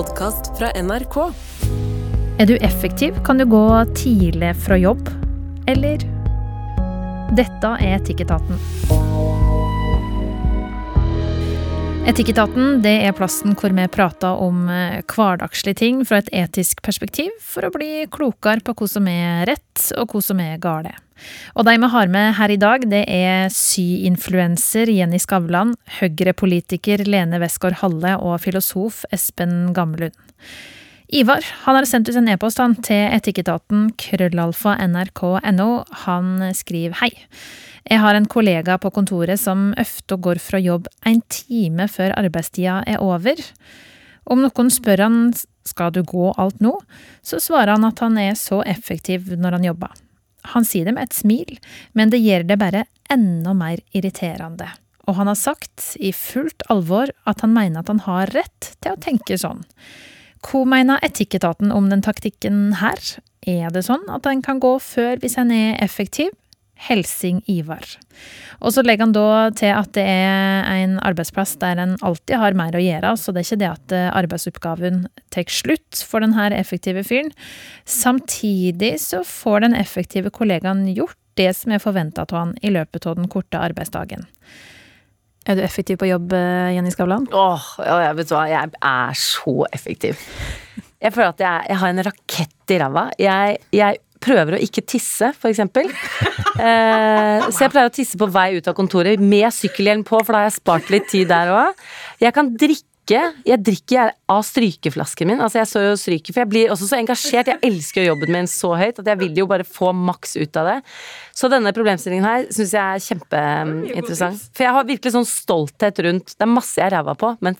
podkast fra NRK. Er du effektiv, kan du gå tidlig fra jobb. Eller Dette er Etikketaten. Etikketaten det er plassen hvor vi prater om eh, hverdagslige ting fra et etisk perspektiv, for å bli klokere på hva som er rett og hva som er gale. Og de vi har med her i dag, det er syinfluenser Jenny Skavlan, Høyre-politiker Lene Westgård Halle og filosof Espen Gamlund. Ivar han har sendt ut en e-post til etikketaten krøllalfa nrk.no. Han skriver hei. Jeg har en kollega på kontoret som ofte går fra jobb en time før arbeidstida er over. Om noen spør han skal du gå alt nå, så svarer han at han er så effektiv når han jobber. Han sier det med et smil, men det gjør det bare enda mer irriterende. Og han har sagt, i fullt alvor, at han mener at han har rett til å tenke sånn. Hva mener Etikketaten om den taktikken her? Er det sånn at en kan gå før hvis en er effektiv? Helsing Ivar. Og så legger han da til at det er en arbeidsplass der en alltid har mer å gjøre, så det er ikke det at eh, arbeidsoppgaven tar slutt for denne effektive fyren. Samtidig så får den effektive kollegaen gjort det som er forventa av han i løpet av den korte arbeidsdagen. Er du effektiv på jobb, eh, Jenny Skavlan? Åh, ja, vet du hva, jeg er så effektiv. Jeg føler at jeg, jeg har en rakett i ræva. Jeg, jeg, prøver å ikke tisse, for eksempel. Eh, så jeg pleier å tisse på vei ut av kontoret med sykkelhjelm på, for da har jeg spart litt tid der òg. Jeg kan drikke jeg drikker av strykeflasken min. Altså jeg står og stryker, for jeg blir også så engasjert. Jeg elsker jobben min så høyt at jeg vil jo bare få maks ut av det. Så denne problemstillingen her syns jeg er kjempeinteressant. For jeg har virkelig sånn stolthet rundt Det er masse jeg er ræva på, men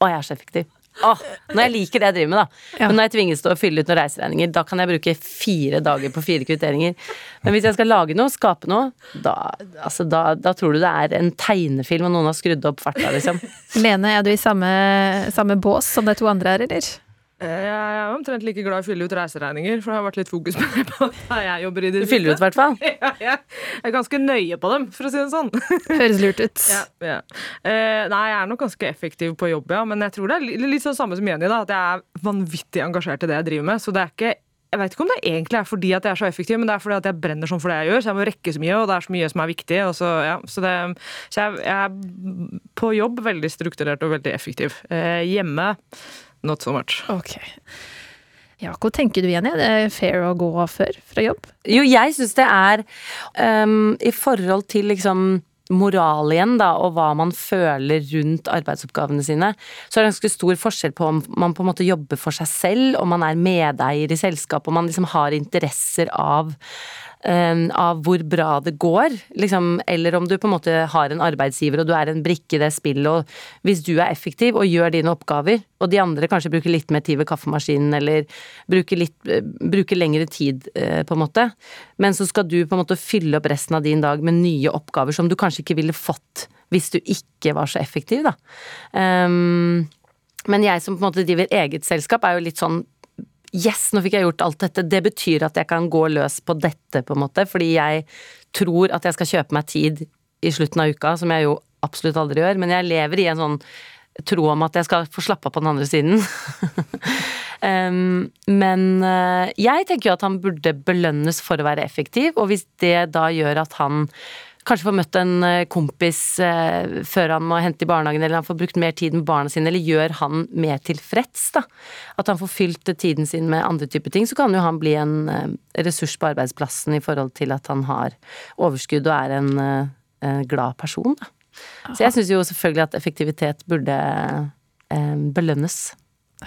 å, jeg er så effektiv. Åh, når jeg liker det jeg driver med, da. Ja. Men når jeg tvinges til å fylle ut noen reiseregninger, da kan jeg bruke fire dager på fire kvitteringer. Men hvis jeg skal lage noe, skape noe, da, altså, da, da tror du det er en tegnefilm og noen har skrudd opp farta, liksom. Lene, er du i samme, samme bås som de to andre her, eller? Eh, jeg er omtrent like glad i å fylle ut reiseregninger, for det har vært litt fokus på det på jeg jobber i det Du fyller ut, i hvert fall? Ja, jeg er ganske nøye på dem, for å si det sånn. Høres lurt ut. Ja, ja. Uh, nei, jeg er nok ganske effektiv på jobb, ja, men jeg tror det er litt sånn samme som Jenny, da, at jeg er vanvittig engasjert i det jeg driver med. Så det er ikke jeg vet ikke om det egentlig er fordi at jeg er så effektiv, men det er fordi at jeg brenner sånn for det jeg gjør. Så jeg må rekke så mye, og det er så mye som er viktig. Så, ja, så, det, så jeg, jeg, er på jobb veldig strukturert og veldig effektiv. Eh, hjemme Not so much. Ok. Ja, hva tenker du, Jenny? Er det fair å gå før fra jobb? Jo, jeg syns det er um, I forhold til liksom moral igjen, da, og hva man føler rundt arbeidsoppgavene sine, så er det ganske stor forskjell på om man på en måte jobber for seg selv, om man er medeier i selskapet, om man liksom har interesser av av hvor bra det går, liksom, eller om du på en måte har en arbeidsgiver og du er en brikke i det spillet, og hvis du er effektiv og gjør dine oppgaver, og de andre kanskje bruker litt mer tid ved kaffemaskinen eller bruker, litt, eh, bruker lengre tid, eh, på en måte, men så skal du på en måte fylle opp resten av din dag med nye oppgaver som du kanskje ikke ville fått hvis du ikke var så effektiv, da. Um, men jeg som på en måte driver eget selskap, er jo litt sånn Yes, nå fikk jeg gjort alt dette. Det betyr at jeg kan gå løs på dette, på en måte. Fordi jeg tror at jeg skal kjøpe meg tid i slutten av uka, som jeg jo absolutt aldri gjør. Men jeg lever i en sånn tro om at jeg skal få slappe av på den andre siden. um, men uh, jeg tenker jo at han burde belønnes for å være effektiv, og hvis det da gjør at han kanskje får møtt en eh, kompis eh, før han må hente i barnehagen, eller han får brukt mer tid med barna sine, eller gjør han mer tilfreds, da. At han får fylt tiden sin med andre typer ting, så kan jo han bli en eh, ressurs på arbeidsplassen i forhold til at han har overskudd og er en, en glad person, da. Så jeg syns jo selvfølgelig at effektivitet burde eh, belønnes.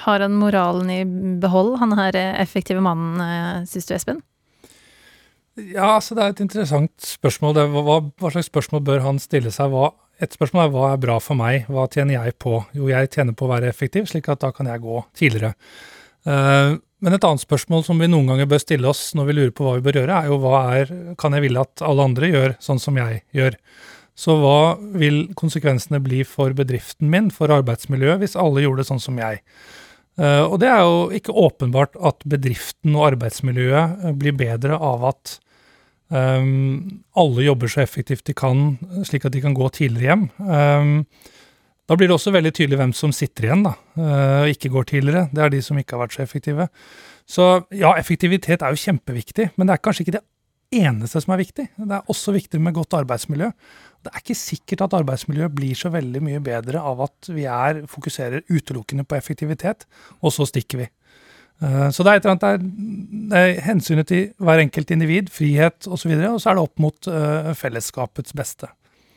Har han moralen i behold, han her effektive mannen, syns du, Espen? Ja, altså det er et interessant spørsmål. Hva, hva, slags spørsmål bør han stille seg? Hva, et spørsmål er hva er bra for meg? Hva tjener jeg på? Jo, jeg tjener på å være effektiv, slik at da kan jeg gå tidligere. Uh, men et annet spørsmål som vi noen ganger bør stille oss når vi lurer på hva vi bør gjøre, er jo hva er Kan jeg ville at alle andre gjør sånn som jeg gjør? Så hva vil konsekvensene bli for bedriften min, for arbeidsmiljøet, hvis alle gjorde det sånn som jeg? Uh, og det er jo ikke åpenbart at bedriften og arbeidsmiljøet blir bedre av at Um, alle jobber så effektivt de kan, slik at de kan gå tidligere hjem. Um, Da blir det også veldig tydelig hvem som sitter igjen, da, eh, og ikke går tidligere. Det er de som ikke har vært så effektive. Så ja, effektivitet er jo kjempeviktig, men det er kanskje ikke det eneste som er viktig. Det er også viktig med godt arbeidsmiljø. Det er ikke sikkert at arbeidsmiljøet blir så veldig mye bedre av at vi er, fokuserer utelukkende på effektivitet, og så stikker vi. Eh, så det er et eller annet det er, hensynet til hver enkelt individ, frihet osv., og, så videre, og så er det opp mot uh, fellesskapets beste.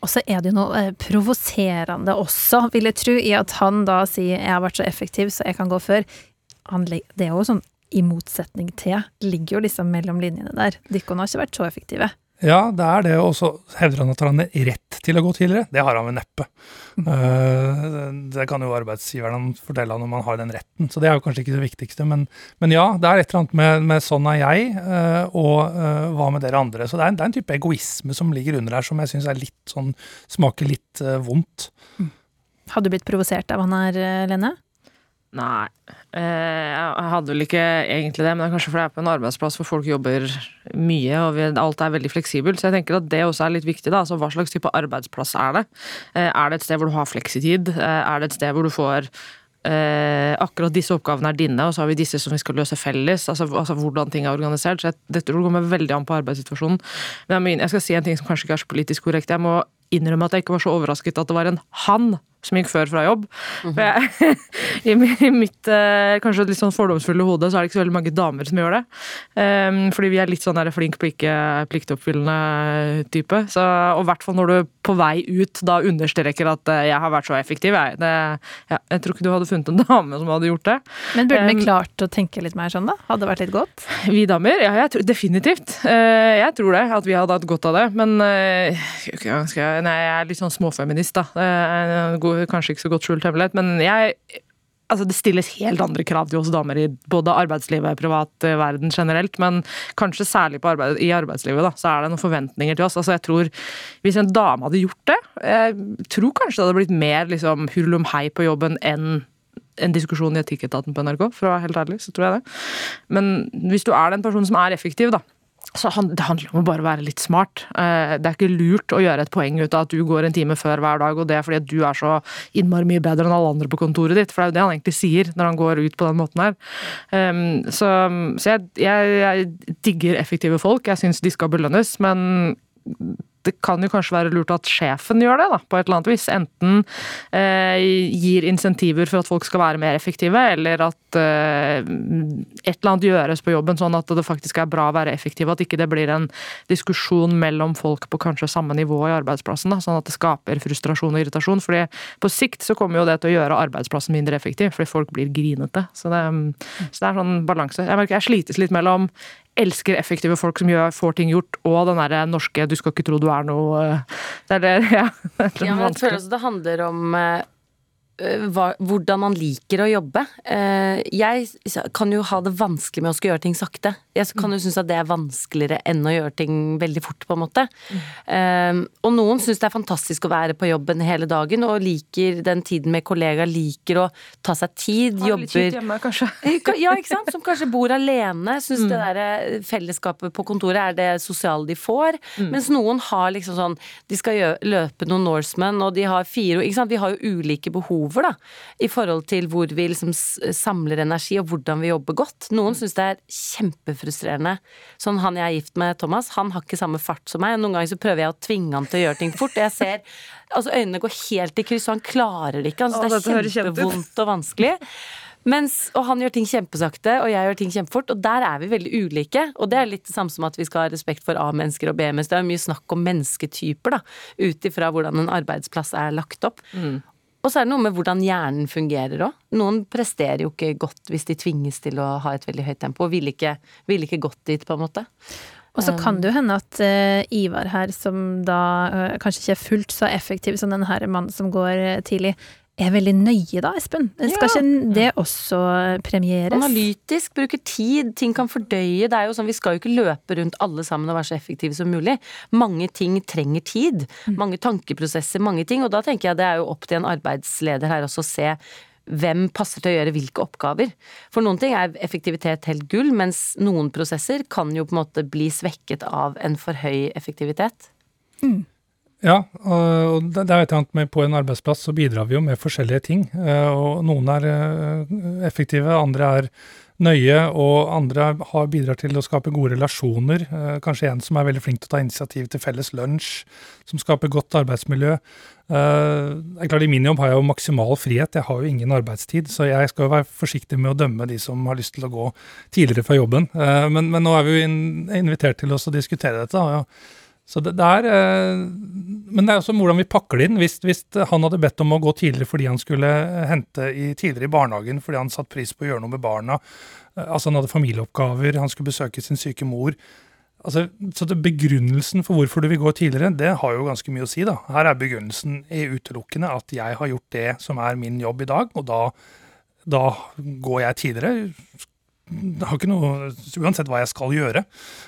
Og så er det jo noe eh, provoserende også, vil jeg tro, i at han da sier 'jeg har vært så effektiv, så jeg kan gå før'. Det er jo sånn i motsetning til. Ligger jo liksom mellom linjene der. Dikkon har ikke vært så effektive. Ja, det er det, og så hevder han at han har rett til å gå tidligere. Det har han vel neppe. Mm. Det kan jo arbeidsgiveren fortelle han om han har den retten, så det er jo kanskje ikke det viktigste. Men, men ja, det er et eller annet med, med 'sånn er jeg', eh, og eh, 'hva med dere andre'. Så det er, det er en type egoisme som ligger under her, som jeg syns er litt sånn smaker litt vondt. Mm. Hadde du blitt provosert av han her, Lene? Nei, eh, jeg hadde vel ikke egentlig det, men det er kanskje fordi jeg er på en arbeidsplass hvor folk jobber mye og alt er veldig fleksibelt. Så jeg tenker at det også er litt viktig. da, altså Hva slags type arbeidsplass er det? Eh, er det et sted hvor du har fleksitid? Eh, er det et sted hvor du får akkurat disse oppgavene er dine, og så har vi disse som vi skal løse felles. Altså, altså hvordan ting er organisert. så jeg, Dette kommer veldig an på arbeidssituasjonen. Men jeg, skal si en ting som kanskje ikke er så politisk korrekt. Jeg må innrømme at jeg ikke var så overrasket at det var en han som gikk før fra jobb. Mm -hmm. jeg, i, mitt eh, kanskje litt sånn fordomsfulle hode så er det ikke så veldig mange damer som gjør det. Um, fordi vi er litt sånn der flink plikke, pliktoppfyllende type. Så, og i hvert fall når du på vei ut da understreker at uh, jeg har vært så effektiv. Jeg, det, ja, jeg tror ikke du hadde funnet en dame som hadde gjort det. Men burde vi um, klart å tenke litt mer sånn, da? Hadde det vært litt godt? Vi damer? Ja, jeg tror, definitivt. Uh, jeg tror det, at vi hadde hatt godt av det. Men uh, jeg, nei, jeg er litt sånn småfeminist, da. Uh, kanskje ikke så godt skjult hemmelighet, men jeg Altså, det stilles helt andre krav til oss damer i både arbeidslivet og privat verden generelt, men kanskje særlig arbeid, i arbeidslivet da, så er det noen forventninger til oss. Altså, jeg tror Hvis en dame hadde gjort det, jeg tror kanskje det hadde blitt mer liksom, hurlumhei på jobben enn en diskusjon i Etikketaten på NRK, for å være helt ærlig, så tror jeg det. Men hvis du er den personen som er effektiv, da, så Det handler om å bare være litt smart. Eh, det er ikke lurt å gjøre et poeng ut av at du går en time før hver dag, og det er fordi at du er så innmari mye bedre enn alle andre på kontoret ditt. For det er jo det han egentlig sier når han går ut på den måten her. Ehm, så, så jeg, jeg, jeg digger effektive folk. Jeg syns de skal belønnes, men det kan jo kanskje være lurt at sjefen gjør det, da, på et eller annet vis. Enten eh, gir insentiver for at folk skal være mer effektive, eller at eh, et eller annet gjøres på jobben sånn at det faktisk er bra å være effektiv. At ikke det blir en diskusjon mellom folk på kanskje samme nivå i arbeidsplassen. Da, sånn at det skaper frustrasjon og irritasjon. fordi på sikt så kommer jo det til å gjøre arbeidsplassen mindre effektiv, fordi folk blir grinete. Så det, så det er sånn balanse. Jeg merker jeg slites litt mellom elsker effektive folk som gjør, får ting gjort, og den derre norske 'du skal ikke tro du er noe' Det er det, ja. Det, er ja, jeg føler også det handler om eh, Eh, hva, hvordan man liker å jobbe. Eh, jeg kan jo ha det vanskelig med å skulle gjøre ting sakte. Jeg kan jo synes at det er vanskeligere enn å gjøre ting veldig fort, på en måte. Mm. Og noen syns det er fantastisk å være på jobben hele dagen og liker den tiden med kollegaer, liker å ta seg tid, ha jobber litt hjemme, kanskje. Ja, ikke sant. Som kanskje bor alene. Syns mm. det derre fellesskapet på kontoret er det sosiale de får. Mm. Mens noen har liksom sånn De skal løpe noen Norseman, og de har fire ikke sant? Vi har jo ulike behov behover, da, i forhold til hvor vi liksom samler energi, og hvordan vi jobber godt. Noen syns det er kjempefrustrerende. Sånn han jeg er gift med, Thomas, han har ikke samme fart som meg. og Noen ganger så prøver jeg å tvinge han til å gjøre ting fort. Jeg ser altså Øynene går helt i kryss, og han klarer det ikke. Han syns det er kjempevondt og vanskelig. Mens, og han gjør ting kjempesakte, og jeg gjør ting kjempefort. Og der er vi veldig ulike. Og det er litt det samme som at vi skal ha respekt for A-mennesker og B-mennesker. Det er mye snakk om mennesketyper, da, ut ifra hvordan en arbeidsplass er lagt opp. Mm. Og så er det noe med hvordan hjernen fungerer òg. Noen presterer jo ikke godt hvis de tvinges til å ha et veldig høyt tempo, og vil ikke, vil ikke gått dit, på en måte. Og så kan det jo hende at uh, Ivar her, som da uh, kanskje ikke er fullt så effektiv som denne mannen som går tidlig, er veldig nøye da, Espen. Skal ja. ikke det også premieres? Analytisk, bruke tid, ting kan fordøye. Det er jo sånn, Vi skal jo ikke løpe rundt alle sammen og være så effektive som mulig. Mange ting trenger tid. Mm. Mange tankeprosesser, mange ting. Og da tenker jeg det er jo opp til en arbeidsleder her også å se hvem passer til å gjøre hvilke oppgaver. For noen ting er effektivitet helt gull, mens noen prosesser kan jo på en måte bli svekket av en for høy effektivitet. Mm. Ja, og der vet jeg at på en arbeidsplass så bidrar vi jo med forskjellige ting. Eh, og noen er eh, effektive, andre er nøye, og andre har bidrar til å skape gode relasjoner. Eh, kanskje en som er veldig flink til å ta initiativ til felles lunsj, som skaper godt arbeidsmiljø. Det er klart I min jobb har jeg jo maksimal frihet, jeg har jo ingen arbeidstid. Så jeg skal jo være forsiktig med å dømme de som har lyst til å gå tidligere fra jobben. Men, men nå er vi jo invitert til oss å diskutere dette. og så det, det er, eh, men det er også hvordan vi pakker det inn. Hvis, hvis, han hadde bedt om å gå tidligere fordi han skulle hente i, tidligere i barnehagen fordi han satte pris på å gjøre noe med barna, eh, altså han hadde familieoppgaver, han skulle besøke sin syke mor altså, Så det, begrunnelsen for hvorfor du vil gå tidligere, det har jo ganske mye å si. da. Her er begrunnelsen i utelukkende at jeg har gjort det som er min jobb i dag, og da, da går jeg tidligere har ikke noe, Uansett hva jeg skal gjøre.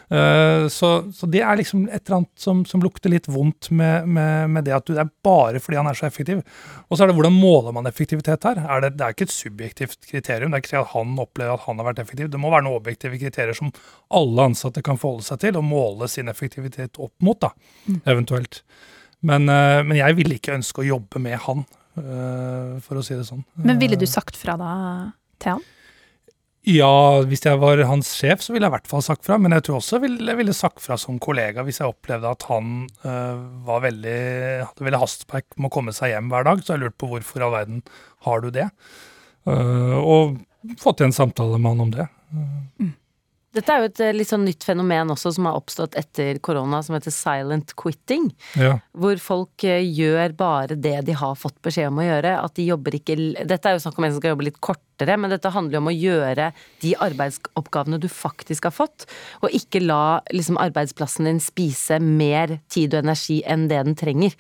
Uh, så, så, det er liksom et eller annet som, som lukter litt vondt med, med, med, det at du, det er bare fordi han er så effektiv. Og så er det hvordan måler man effektivitet her? Er det, det, er ikke et subjektivt kriterium. Det er ikke at han opplever at han har vært effektiv. Det må være noen objektive kriterier som alle ansatte kan forholde seg til og måle sin effektivitet opp mot, da, mm. eventuelt. Men, uh, men jeg ville ikke ønske å jobbe med han, uh, for å si det sånn. Men ville du sagt fra da til han? Ja, hvis jeg var hans sjef, så ville jeg i hvert fall sagt fra. Men jeg tror også jeg ville, sagt fra som kollega hvis jeg opplevde at han øh, var veldig, hadde veldig hastverk med å komme seg hjem hver dag. Så jeg lurte på hvorfor i all verden har du det? Uh, og fått til en samtale med han om det. Mm. Dette er jo et eh, litt sånn nytt fenomen også som har oppstått etter korona, som heter silent quitting. Ja. Hvor folk eh, gjør bare det de har fått beskjed om å gjøre. At de jobber ikke Dette er jo snakk om en som skal jobbe litt kortere, men dette handler jo om å gjøre de arbeidsoppgavene du faktisk har fått, og ikke la liksom arbeidsplassen din spise mer tid og energi enn det den trenger.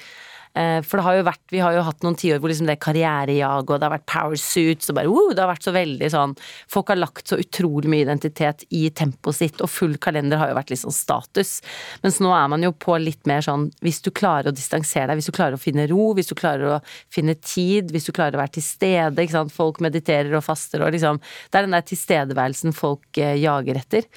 Eh, for det har jo vært, vi har jo hatt noen tiår hvor liksom det er karrierejag, og det har vært power suits, og bare wow, det har vært så veldig sånn Folk har lagt så utrolig mye identitet i tempoet sitt, og full kalender har jo vært litt sånn status. Mens nå er man jo på litt mer sånn hvis du klarer å distansere deg, hvis du klarer å finne ro, hvis du klarer å finne tid, hvis du klarer å være til stede, ikke sant. Folk mediterer og faster og liksom Det er den der tilstedeværelsen folk eh, jager etter.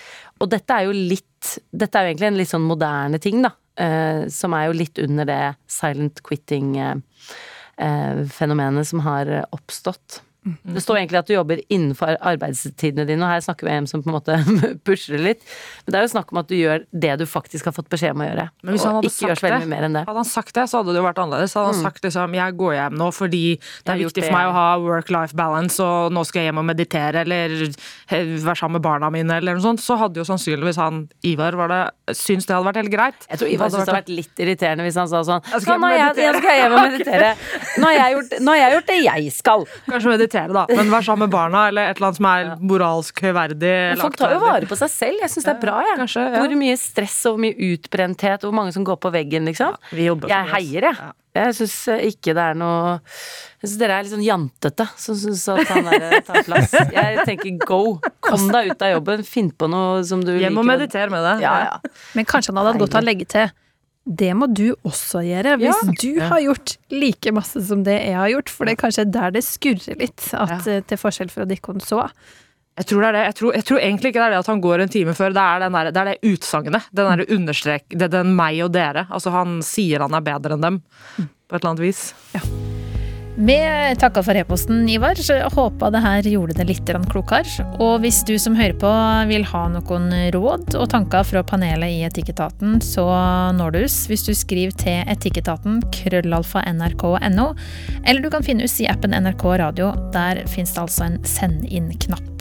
Og dette er jo litt Dette er jo egentlig en litt sånn moderne ting, da. Uh, som er jo litt under det silent quitting-fenomenet uh, som har oppstått. Det står egentlig at du jobber innenfor arbeidstidene dine, og her snakker vi om en som på en måte pusher det litt. Men det er jo snakk om at du gjør det du faktisk har fått beskjed om å gjøre. Men hvis han hadde sagt det, hadde han sagt det, så hadde det jo vært annerledes. Hadde han mm. sagt liksom 'jeg går hjem nå fordi det er viktig for meg å ha work-life balance', og 'nå skal jeg hjem og meditere', eller være sammen med barna mine, eller noe sånt, så hadde jo sannsynligvis han Ivar var det, syntes det hadde vært helt greit. Jeg tror Ivar syntes det hadde vært litt irriterende hvis han sa sånn 'Nå skal jeg, jeg hjem og meditere'. Nå har, jeg gjort, nå har jeg gjort det jeg skal. Kanskje meditere prioritere, da. Men vær sammen med barna, eller et eller annet som er moralsk høyverdig. Folk tar jo vare på seg selv. Jeg syns det er bra, jeg. Kanskje, ja. Hvor mye stress og hvor mye utbrenthet, hvor mange som går på veggen, liksom. Ja, jeg heier, jeg. Jeg syns ikke det er noe Jeg syns dere er litt sånn jantete som syns at han der tar plass. Jeg tenker go! Kom deg ut av jobben, finn på noe som du liker. Hjem og meditere med det. Ja, ja. Men kanskje han hadde hatt godt av å legge til det må du også gjøre, hvis ja. du har gjort like masse som det jeg har gjort. For det er kanskje der det skurrer litt, at, ja. Eh, til forskjell fra Dikkon så. Jeg tror, det er det. Jeg, tror, jeg tror egentlig ikke det er det at han går en time før. Det er, den der, det, er det utsagnet. Den derre understrek... Det er den meg og dere. Altså, han sier han er bedre enn dem. Mm. På et eller annet vis. Ja. Vi takker for e-posten, Ivar. Håper det her gjorde det litt klokere. Og hvis du som hører på vil ha noen råd og tanker fra panelet i Etikketaten, så når du oss hvis du skriver til Etikketaten krøllalfa nrk.no, eller du kan finne oss i appen NRK Radio. Der finnes det altså en send inn-knapp.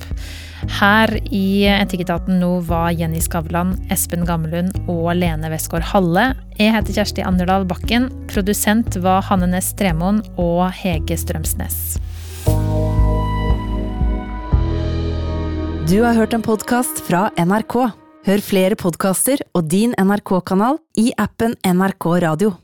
Her i Etikketaten nå var Jenny Skavlan, Espen Gammelund og Lene Westgård Halle. Jeg heter Kjersti Anderdal Bakken. Produsent var Hanne Næss Tremoen og Hege Strømsnes. Du har hørt en podkast fra NRK. Hør flere podkaster og din NRK-kanal i appen NRK Radio.